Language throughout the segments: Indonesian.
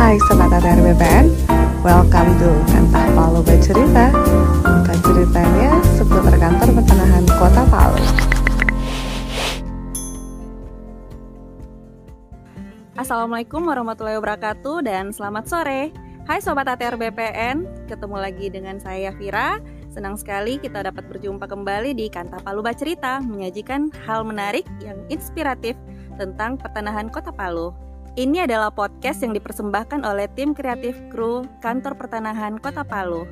Hai Sobat ATR BPN Welcome to Kantah Palu Bercerita. Bukan ceritanya seputar kantor pertanahan kota Palu. Assalamualaikum warahmatullahi wabarakatuh dan selamat sore. Hai Sobat ATR BPN Ketemu lagi dengan saya Vira. Senang sekali kita dapat berjumpa kembali di Kantah Palu Bercerita Menyajikan hal menarik yang inspiratif tentang pertanahan kota Palu ini adalah podcast yang dipersembahkan oleh tim kreatif kru Kantor Pertanahan Kota Palu.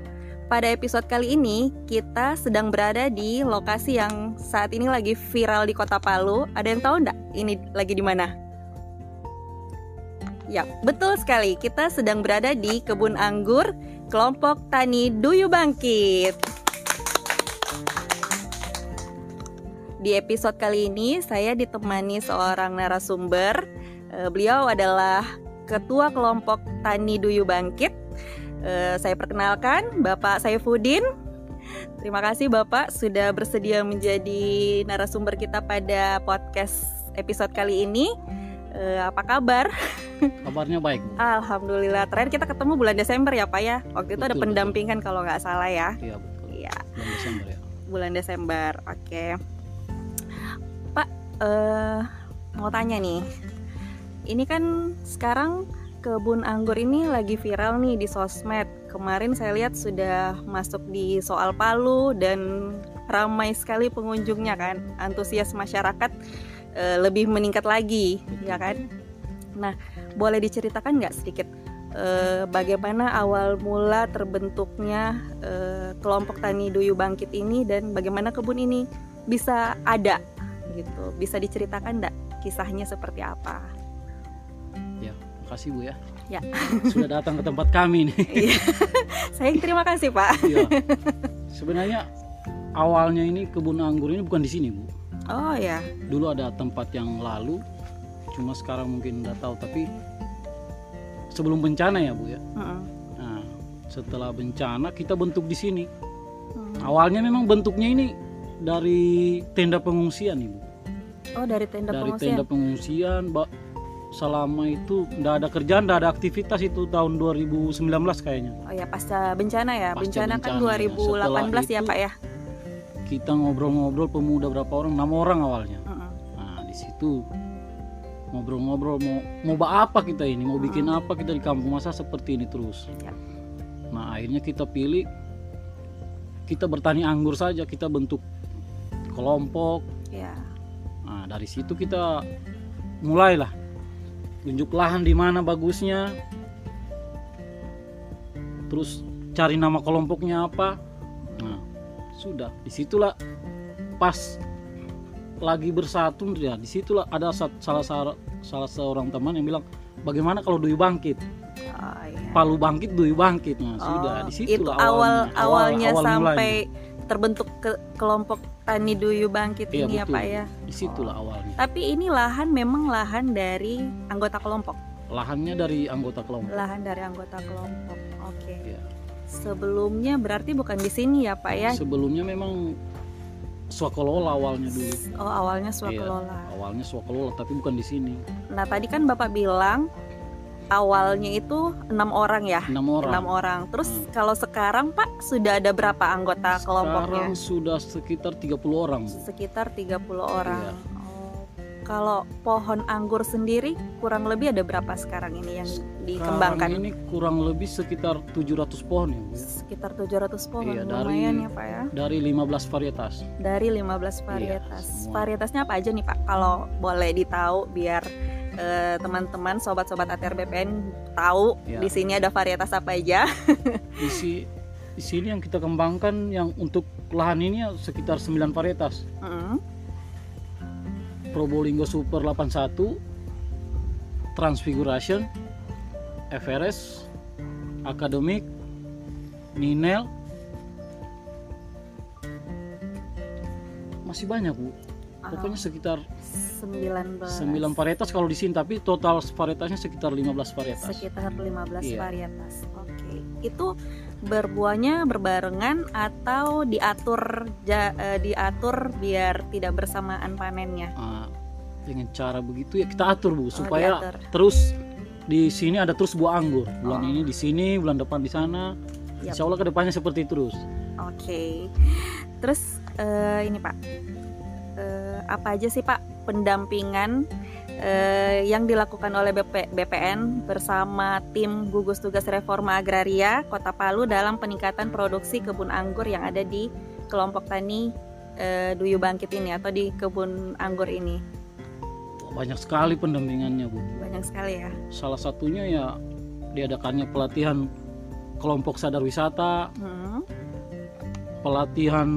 Pada episode kali ini, kita sedang berada di lokasi yang saat ini lagi viral di Kota Palu. Ada yang tahu enggak ini lagi di mana? Ya, betul sekali. Kita sedang berada di kebun anggur kelompok tani Duyu Bangkit. Di episode kali ini, saya ditemani seorang narasumber beliau adalah Ketua Kelompok Tani Duyu Bangkit. Eh, saya perkenalkan Bapak Saifuddin. Terima kasih Bapak sudah bersedia menjadi narasumber kita pada podcast episode kali ini. Eh, apa kabar? Kabarnya baik. Alhamdulillah. Terakhir kita ketemu bulan Desember ya Pak ya. Waktu itu betul, ada pendampingan betul. kalau nggak salah ya. Iya betul. Iya. Bulan Desember ya. Bulan Desember. Oke. Pak, uh, mau tanya nih ini kan sekarang kebun anggur ini lagi viral nih di sosmed. Kemarin saya lihat sudah masuk di soal Palu dan ramai sekali pengunjungnya kan. Antusias masyarakat e, lebih meningkat lagi, ya kan? Nah, boleh diceritakan nggak sedikit e, bagaimana awal mula terbentuknya e, kelompok tani Duyu Bangkit ini dan bagaimana kebun ini bisa ada gitu? Bisa diceritakan nggak kisahnya seperti apa? Kasih Bu ya. Ya. Sudah datang ke tempat kami nih. Iya. Saya terima kasih Pak. Iya. Sebenarnya awalnya ini kebun anggur ini bukan di sini Bu. Oh ya. Dulu ada tempat yang lalu, cuma sekarang mungkin udah tahu. Tapi sebelum bencana ya Bu ya. Uh -uh. Nah, setelah bencana kita bentuk di sini. Uh Awalnya memang bentuknya ini dari tenda pengungsian Ibu. Oh dari tenda dari pengungsian. tenda pengungsian, selama itu nggak ada kerjaan, nggak ada aktivitas itu tahun 2019 kayaknya. Oh ya pasca bencana ya, pasca bencana, kan bencana kan 2018 ya Pak ya. Kita ngobrol-ngobrol pemuda berapa orang, enam orang awalnya. Uh -uh. Nah di situ ngobrol-ngobrol mau mau apa kita ini, mau bikin uh -uh. apa kita di kampung masa seperti ini terus. Ya. Nah akhirnya kita pilih kita bertani anggur saja, kita bentuk kelompok. Ya. Nah dari situ kita mulailah tunjuk lahan di mana bagusnya terus cari nama kelompoknya apa nah sudah di situlah pas lagi bersatu ya di situlah ada salah salah seorang teman yang bilang bagaimana kalau Dwi bangkit oh, iya. Palu bangkit Dwi bangkit nah oh, sudah di situlah itu awal awalnya, awalnya awal sampai mulanya. terbentuk ke kelompok Tani Duyu Bangkit iya, ini ya, betul. ya Pak ya. Di situlah oh. awalnya. Tapi ini lahan memang lahan dari anggota kelompok. Lahannya dari anggota kelompok. Lahan dari anggota kelompok. Oke. Okay. Ya. Sebelumnya berarti bukan di sini ya Pak ya? Sebelumnya memang swakelola awalnya dulu. Oh awalnya swakelola. Iya, awalnya swakelola tapi bukan di sini. Nah tadi kan Bapak bilang awalnya itu enam orang ya? Enam orang. Enam orang. Terus hmm. kalau sekarang pak sudah ada berapa anggota sekarang kelompoknya? Sekarang sudah sekitar 30 orang Bu. sekitar 30 orang iya. oh, kalau pohon anggur sendiri kurang lebih ada berapa sekarang ini yang dikembangkan? ini kurang lebih sekitar 700 pohon ya Bu. Ya. sekitar 700 pohon. Iya, lumayan dari, ya pak ya. dari 15 varietas. Dari 15 varietas. iya, varietasnya apa aja nih pak? Kalau boleh ditahu biar teman-teman sobat-sobat ATR BPN tahu ya. di sini ada varietas apa aja. di, si, di sini yang kita kembangkan yang untuk lahan ini sekitar 9 varietas. Uh -huh. Probolinggo Super 81, Transfiguration, Everest, Academic, Ninel, masih banyak bu pokoknya sekitar 19 9 varietas kalau di sini tapi total varietasnya sekitar 15 varietas sekitar 15 iya. varietas oke okay. itu berbuahnya berbarengan atau diatur ja, uh, diatur biar tidak bersamaan panennya uh, dengan cara begitu ya kita atur bu oh, supaya diatur. terus di sini ada terus buah anggur. Bulan Oh. ini di sini, bulan depan di sana. Yap. Insya Allah ke depannya seperti terus. Oke. Terus eh, ini Pak, eh, apa aja sih Pak pendampingan eh, yang dilakukan oleh BP, BPN bersama tim gugus tugas reforma agraria Kota Palu dalam peningkatan produksi kebun anggur yang ada di kelompok tani eh, Duyu Bangkit ini atau di kebun anggur ini? Banyak sekali pendampingannya bu. Banyak sekali ya. Salah satunya ya diadakannya pelatihan kelompok sadar wisata, Hmm. pelatihan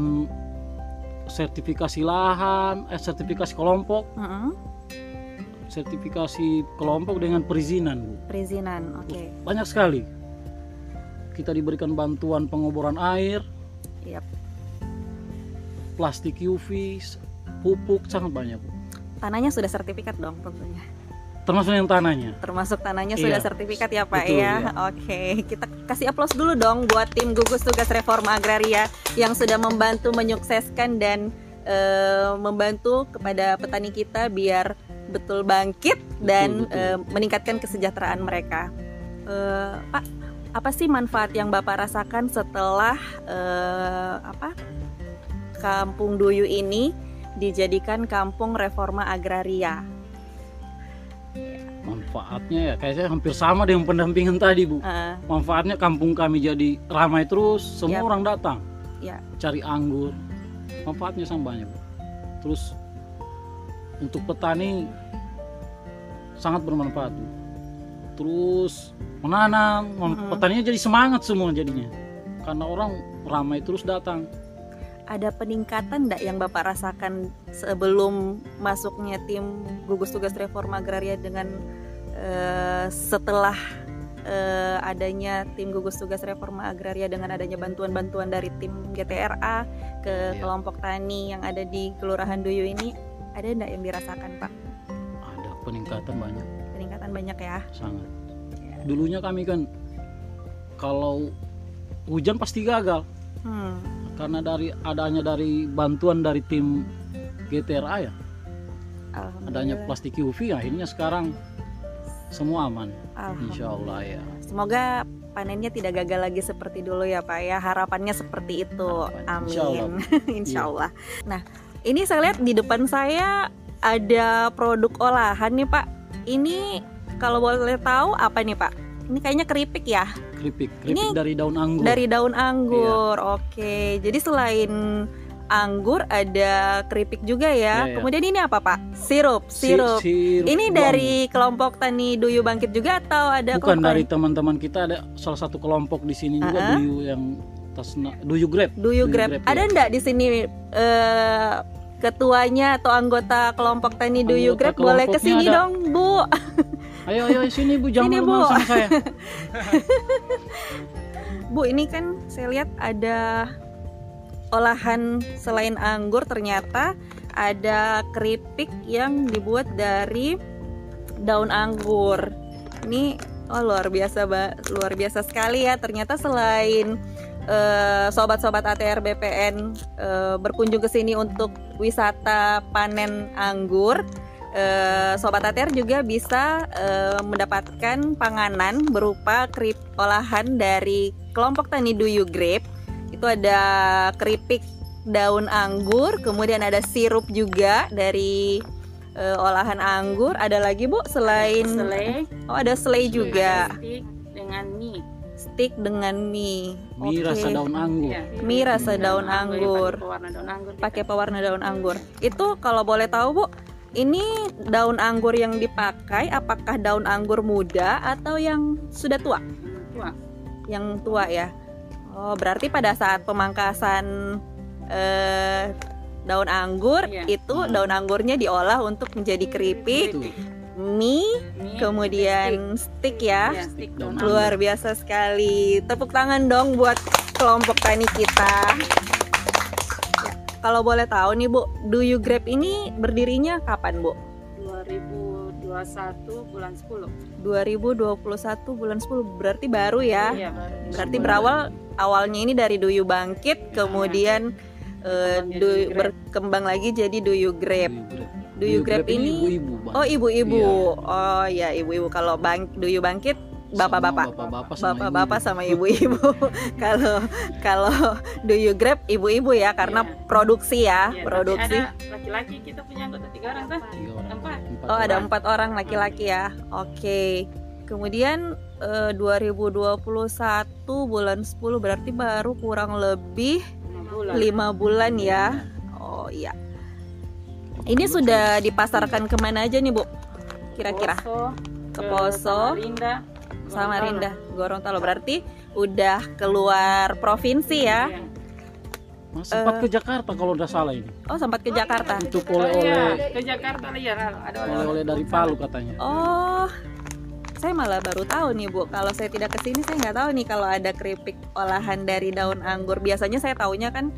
sertifikasi lahan, eh, sertifikasi kelompok, Hmm. sertifikasi kelompok dengan perizinan bu. Perizinan, oke. Banyak sekali. Kita diberikan bantuan pengoboran air, Yap. plastik UV, pupuk sangat banyak bu. Tanahnya sudah sertifikat dong tentunya. Termasuk yang tanahnya. termasuk tanahnya Iya. sudah sertifikat ya Pak Betul, ya. iya. Oke, kita kasih aplaus dulu dong buat tim gugus tugas reforma agraria yang sudah membantu menyukseskan dan eh, membantu kepada petani kita biar betul bangkit dan betul. eh, meningkatkan kesejahteraan mereka. Eh, Pak, apa sih manfaat yang Bapak rasakan setelah eh, apa Kampung Duyu ini dijadikan kampung reforma agraria? Manfaatnya ya kayaknya hampir sama dengan pendampingan tadi bu. Eh, Manfaatnya kampung kami jadi ramai terus, semua Yap. orang datang. Ya. Cari anggur. Manfaatnya sama banyak. Bu. Terus untuk petani sangat bermanfaat. Bu. Terus menanam, Mhm. petaninya jadi semangat semua jadinya. Karena orang ramai terus datang. ada peningkatan enggak yang Bapak rasakan sebelum masuknya tim gugus tugas reforma agraria dengan eh, setelah eh, adanya tim gugus tugas reforma agraria dengan adanya bantuan-bantuan dari tim GTRA ke Iya. kelompok tani yang ada di Kelurahan Duyu ini ada enggak yang dirasakan Pak? Ada peningkatan banyak, Peningkatan banyak ya. sangat. Dulunya kami kan kalau hujan pasti gagal. Hmm. karena dari adanya dari bantuan dari tim GTRA ya adanya plastik UV akhirnya sekarang semua aman insya Allah ya Semoga panennya tidak gagal lagi seperti dulu ya Pak ya. Harapannya seperti itu. Harapan. Amin. Insya Allah. Insya Iya. Allah. Nah, ini saya lihat di depan saya ada produk olahan nih Pak. Ini kalau boleh tahu apa nih Pak? Ini kayaknya keripik ya keripik keripik Ini dari daun anggur dari daun anggur. Iya. Oke. Jadi selain anggur ada keripik juga ya. Iya, iya. Kemudian ini apa Pak? Sirup, Si- sirup. sirup Ini dari kelompok tani Duyu Bangkit juga atau ada bukan kelompok dari teman-teman kita ada salah satu kelompok di sini juga Uh-uh. duyu yang tasna duyu grab Duyu Grab. Grab, Ada ya. enggak di sini eh, ketuanya atau anggota kelompok tani Duyu Grab boleh ke kelompoknya sini ada. dong, Bu. ayo ayo sini bu jangan Sini, Bu. sama saya Bu, ini kan saya lihat ada olahan selain anggur ternyata ada keripik yang dibuat dari daun anggur. Ini oh luar biasa. Luar biasa sekali ya. Ternyata selain eh, sobat-sobat ATR BPN eh, berkunjung ke sini untuk wisata panen anggur, eh, sobat ATR juga bisa mendapatkan panganan berupa kerip olahan dari kelompok tani Duyu Grape. Itu ada keripik daun anggur, kemudian ada sirup juga dari eh, olahan anggur. Ada lagi Bu selain selai Oh, ada selai juga. stick dengan mie Stick dengan mie. mie rasa daun anggur Ya, Mie rasa daun pakai anggur. pewarna daun anggur pakai pewarna daun anggur. Itu kalau boleh tahu Bu, ini daun anggur yang dipakai apakah daun anggur muda atau yang sudah tua? Tua Yang tua ya. Oh, berarti pada saat pemangkasan eh, daun anggur Iya. itu daun anggurnya diolah untuk menjadi keripik, mie, mie kemudian stick ya. ya, stick Luar biasa sekali. Tepuk tangan dong buat kelompok tani kita. Ya, kalau boleh tahu nih Bu, Do You Grab ini berdirinya kapan Bu? 2021 bulan 10 2021 bulan 10 berarti baru ya. Iya, baru Berarti berawal awalnya ini dari Do You Bangkit, kemudian eh, Berkembang jadi Do- Grab. berkembang lagi jadi Do You Grab. Duyu grab Do You Grab ini ibu-ibu. Oh ibu-ibu. Iya. Oh ya ibu-ibu. Kalau bang Do You Bangkit bapak-bapak. Bapak-bapak sama ibu-ibu. Kalau kalau Do You Grab ibu-ibu ya karena Iya. produksi ya, Iya, tapi produksi. ada laki-laki kita punya anggota tiga orang kan. Empat. Oh ada empat orang laki-laki ya. Oke. Kemudian eh, 2021 bulan 10 berarti baru kurang lebih lima bulan ya. Oh iya. Ini sudah dipasarkan ke mana aja nih bu? Kira-kira Poso, ke Poso, Samarinda Samarinda, Gorontalo. Berarti udah keluar provinsi ya? Iya. Mas, sempat Eh. ke Jakarta kalau udah salah ini. Oh sempat ke Jakarta. Untuk Oh, oleh-oleh iya, ke Jakarta lah ya ada oleh-oleh dari Palu katanya. Oh, saya malah baru tahu nih bu. Kalau saya tidak ke sini, saya nggak tahu nih kalau ada keripik olahan dari daun anggur. Biasanya saya taunya kan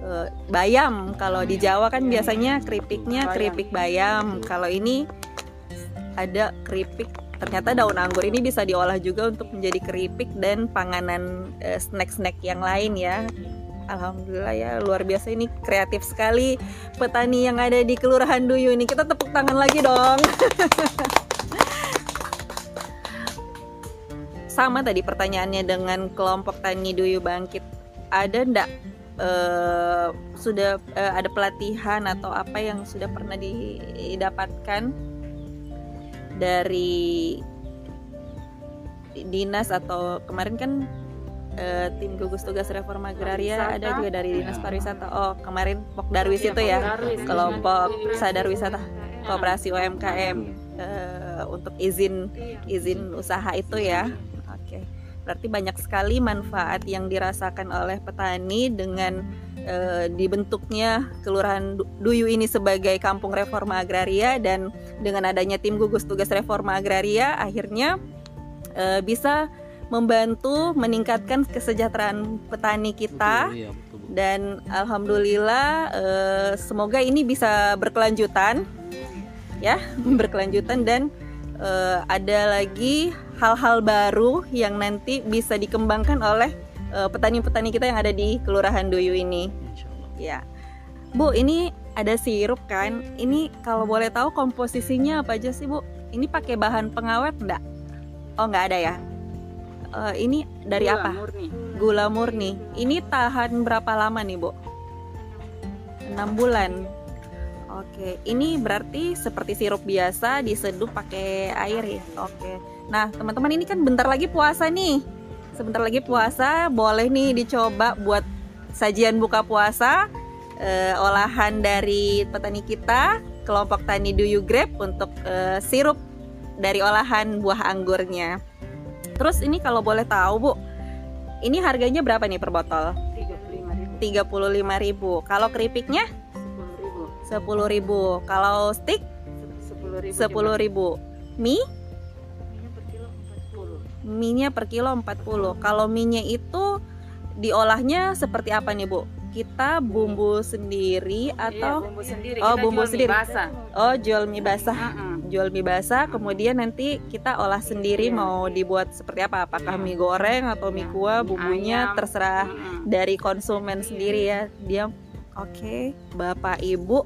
eh, bayam. Kalau di Jawa kan biasanya keripiknya keripik bayam. Kalau ini ada keripik. Ternyata daun anggur ini bisa diolah juga untuk menjadi keripik dan panganan eh, snack-snack yang lain ya. Alhamdulillah ya luar biasa ini kreatif sekali petani yang ada di Kelurahan Duyu ini. Kita tepuk tangan lagi dong. sama tadi pertanyaannya dengan kelompok tani Duyu Bangkit ada ndak eh, sudah eh, ada pelatihan atau apa yang sudah pernah didapatkan dari dinas atau kemarin kan eh, tim gugus tugas reforma agraria Pariwisata. ada juga dari dinas Ya. pariwisata oh kemarin Pokdarwis Iya, itu ya Pokdarwis. kelompok sadar wisata kooperasi UMKM eh, untuk izin izin usaha itu ya. Oke. Berarti banyak sekali manfaat yang dirasakan oleh petani dengan eh, dibentuknya Kelurahan Du- Duyu ini sebagai kampung reforma agraria dan dengan adanya tim gugus tugas reforma agraria akhirnya eh, bisa membantu meningkatkan kesejahteraan petani kita. Betul, iya, betul, dan alhamdulillah eh, semoga ini bisa berkelanjutan ya berkelanjutan dan eh, ada lagi hal-hal baru yang nanti bisa dikembangkan oleh eh, petani-petani kita yang ada di Kelurahan Duyu ini ya Bu ini ada sirup kan ini kalau boleh tahu komposisinya apa aja sih Bu ini pakai bahan pengawet enggak Oh nggak ada ya Eh, ini dari gula apa murni gula murni. Ini tahan berapa lama nih, Bu? 6 bulan. Oke, ini berarti seperti sirup biasa diseduh pakai air ya. Oke. Nah, teman-teman ini kan bentar lagi puasa nih. Sebentar lagi puasa, boleh nih dicoba buat sajian buka puasa eh, olahan dari petani kita, kelompok tani Duyu Grape untuk eh, sirup dari olahan buah anggurnya. Terus ini kalau boleh tahu, Bu, ini harganya berapa nih per botol? tiga puluh lima ribu 35.000. Kalau keripiknya sepuluh ribu 10.000. Kalau stick sepuluh ribu 10.000. Mie mie-nya per kilo 40. Kalau mie-nya itu diolahnya seperti apa nih, Bu? Kita bumbu sendiri iya, atau bumbu sendiri Oh, Kita bumbu jual mie sendiri. basah oh jual mie basah? Mm-mm. Jual mie basah, kemudian nanti kita olah sendiri Iya. mau dibuat seperti apa? Apakah Iya. mie goreng atau mie Iya. kuah? Mie Bumbunya ayam. terserah Mm-mm. dari konsumen sendiri ya dia oke bapak ibu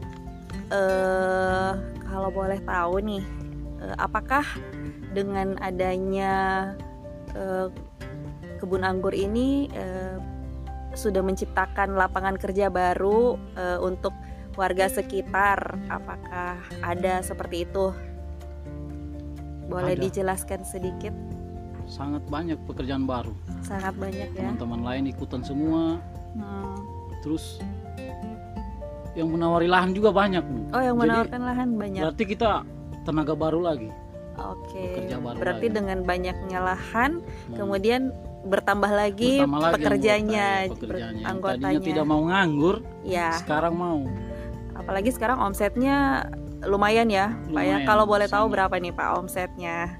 eh kalau boleh tahu nih eh, apakah dengan adanya eh, kebun anggur ini eh, sudah menciptakan lapangan kerja baru eh, untuk warga sekitar apakah ada seperti itu boleh Ada. dijelaskan sedikit Sangat banyak pekerjaan baru. sangat banyak ya Teman-teman lain ikutan semua. Hmm. Terus yang menawari lahan juga banyak, oh yang Jadi, menawarkan lahan banyak Berarti kita tenaga baru lagi. Oke, baru berarti lagi. dengan banyaknya lahan, Hmm. kemudian bertambah lagi Bertambah lagi pekerjanya, anggota. Yang anggotanya. Tadinya tidak mau nganggur, Ya, sekarang mau. apalagi sekarang omsetnya lumayan ya, Pak ya. Lumayan, Kalau boleh tahu berapa nih Pak omsetnya?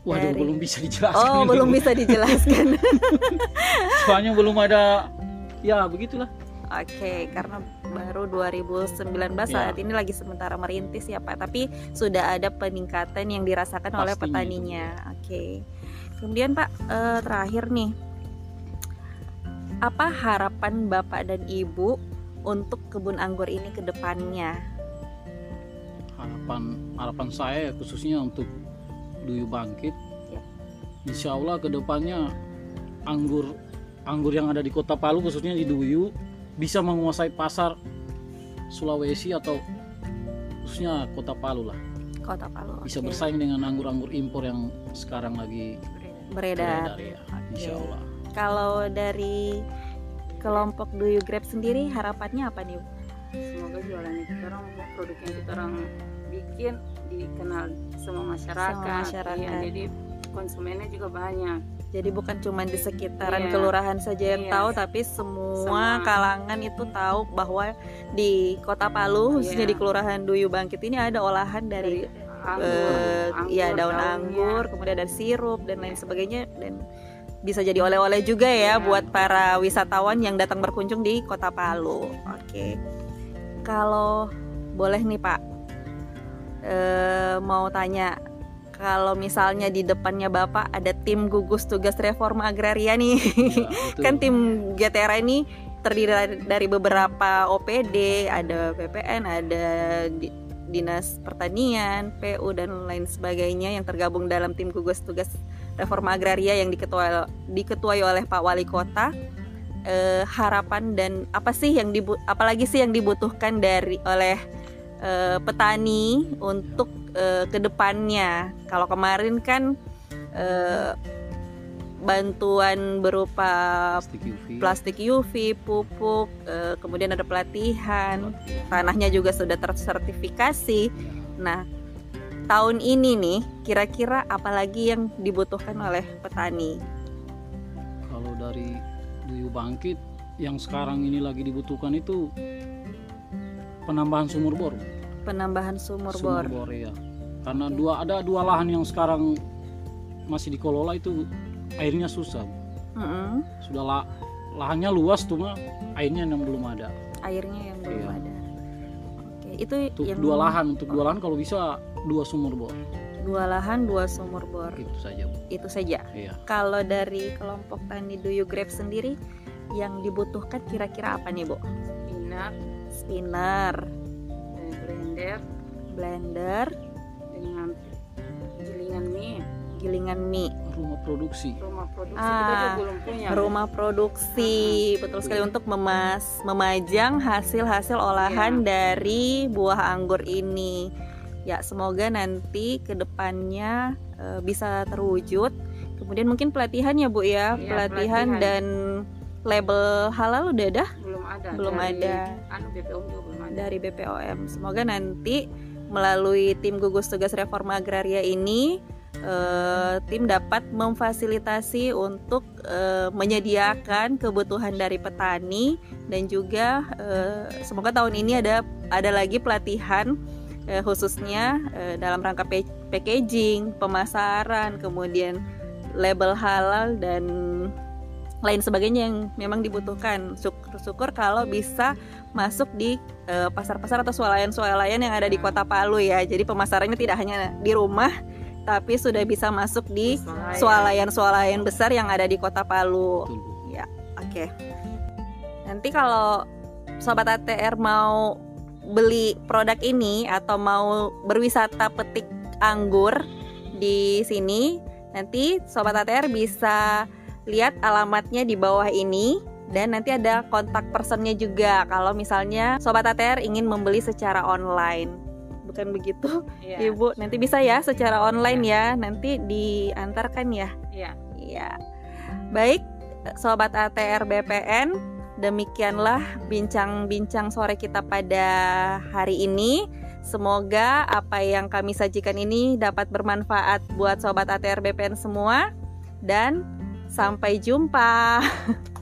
Waduh, Dari- belum bisa dijelaskan. Oh, belum bisa dijelaskan. Soalnya belum ada ya begitulah. Oke, karena baru 2019 saat Ya. ini lagi sementara merintis ya Pak, tapi sudah ada peningkatan yang dirasakan oleh Pastinya petaninya. Oke. Kemudian Pak, eh, terakhir nih. Apa harapan Bapak dan Ibu untuk kebun anggur ini ke depannya? Harapan harapan harapan saya khususnya untuk Duyu Bangkit Ya. Insya Allah ke depannya anggur anggur yang ada di Kota Palu khususnya di Duyu bisa menguasai pasar Sulawesi atau khususnya Kota Palu lah Kota Palu. bisa oke. bersaing dengan anggur-anggur impor yang sekarang lagi beredar. beredar ya Oke. Insya Allah Kalau dari kelompok Duyu Grab sendiri harapannya apa nih? Bu? semoga jualan kita orang produk yang kita orang bikin dikenal semua masyarakat, Semua masyarakat. Iya, jadi konsumennya juga banyak Jadi bukan cuma di sekitaran Iya. kelurahan saja yang Iya. tahu, tapi semua Semua. kalangan itu tahu bahwa di Kota Palu, khususnya Iya. di Kelurahan Duyu Bangkit ini ada olahan dari, anggur, eh, ya daun daunnya. anggur, kemudian ada sirup dan lain sebagainya dan bisa jadi oleh-oleh juga ya Iya. buat para wisatawan yang datang berkunjung di Kota Palu. Oke. Kalau boleh nih Pak, eh, mau tanya kalau misalnya di depannya Bapak ada tim gugus tugas reforma agraria nih, Ya, kan tim GTRA ini terdiri dari- beberapa OPD, ada PPN, ada di- dinas pertanian, PU dan lain sebagainya yang tergabung dalam tim gugus tugas reforma agraria yang diketuai diketuai oleh Pak Wali Kota. Eh, harapan dan apa sih yang dibu apalagi sih yang dibutuhkan dari oleh eh, petani untuk eh, ke depannya. Kalau kemarin kan eh, bantuan berupa plastik UV plastik UV, pupuk, eh, kemudian ada pelatihan, tanahnya juga sudah tersertifikasi. Nah, tahun ini nih kira-kira apalagi yang dibutuhkan oleh petani? kalau dari Duyu Bangkit yang sekarang ini lagi dibutuhkan itu penambahan sumur bor Penambahan sumur bor. ya karena dua ada dua lahan yang sekarang masih dikelola itu airnya susah Mm-mm, sudah la- lahannya luas cuma airnya yang belum ada airnya yang belum Iya. ada. Oke, itu untuk yang dua lahan untuk dua lahan kalau bisa dua sumur bor dua lahan, dua sumur bor. itu saja Bu. Itu saja. iya Kalau dari kelompok tani Duyu Grab sendiri yang dibutuhkan kira-kira apa nih, Bu? spinat Spinner, eh, blender. Blender, dengan gilingan mie. Gilingan mie, rumah produksi. Rumah produksi. Ah, kita juga belum punya. rumah produksi, betul sekali untuk memas memajang hasil-hasil olahan dari buah anggur ini. Ya, semoga nanti ke depannya eh, bisa terwujud. Kemudian mungkin pelatihan ya Bu ya, Iya, pelatihan, pelatihan. dan label halal udah ada belum ada Belum Dari ada. anu BPOM juga belum ada dari BPOM. Semoga nanti melalui tim gugus tugas reforma agraria ini eh, tim dapat memfasilitasi untuk eh, menyediakan kebutuhan dari petani dan juga eh, semoga tahun ini ada ada lagi pelatihan eh, khususnya eh, dalam rangka pa- packaging, pemasaran, kemudian label halal dan lain sebagainya yang memang dibutuhkan. Syukur-syukur kalau bisa masuk di eh, pasar-pasar atau swalayan-swalayan yang ada di Kota Palu ya. Jadi pemasarannya tidak hanya di rumah tapi sudah bisa masuk di swalayan-swalayan besar yang ada di Kota Palu. betul Bu. Oke. Nanti kalau sobat ATR mau beli produk ini atau mau berwisata petik anggur di sini, nanti sobat ATR bisa lihat alamatnya di bawah ini dan nanti ada kontak personnya juga kalau misalnya sobat ATR ingin membeli secara online. Bukan begitu, Iya. Ibu? Nanti bisa ya secara online ya. Nanti diantarkan ya. Iya. Iya. Baik, sobat ATR BPN, demikianlah bincang-bincang sore kita pada hari ini. Semoga apa yang kami sajikan ini dapat bermanfaat buat sobat ATR BPN semua dan sampai jumpa.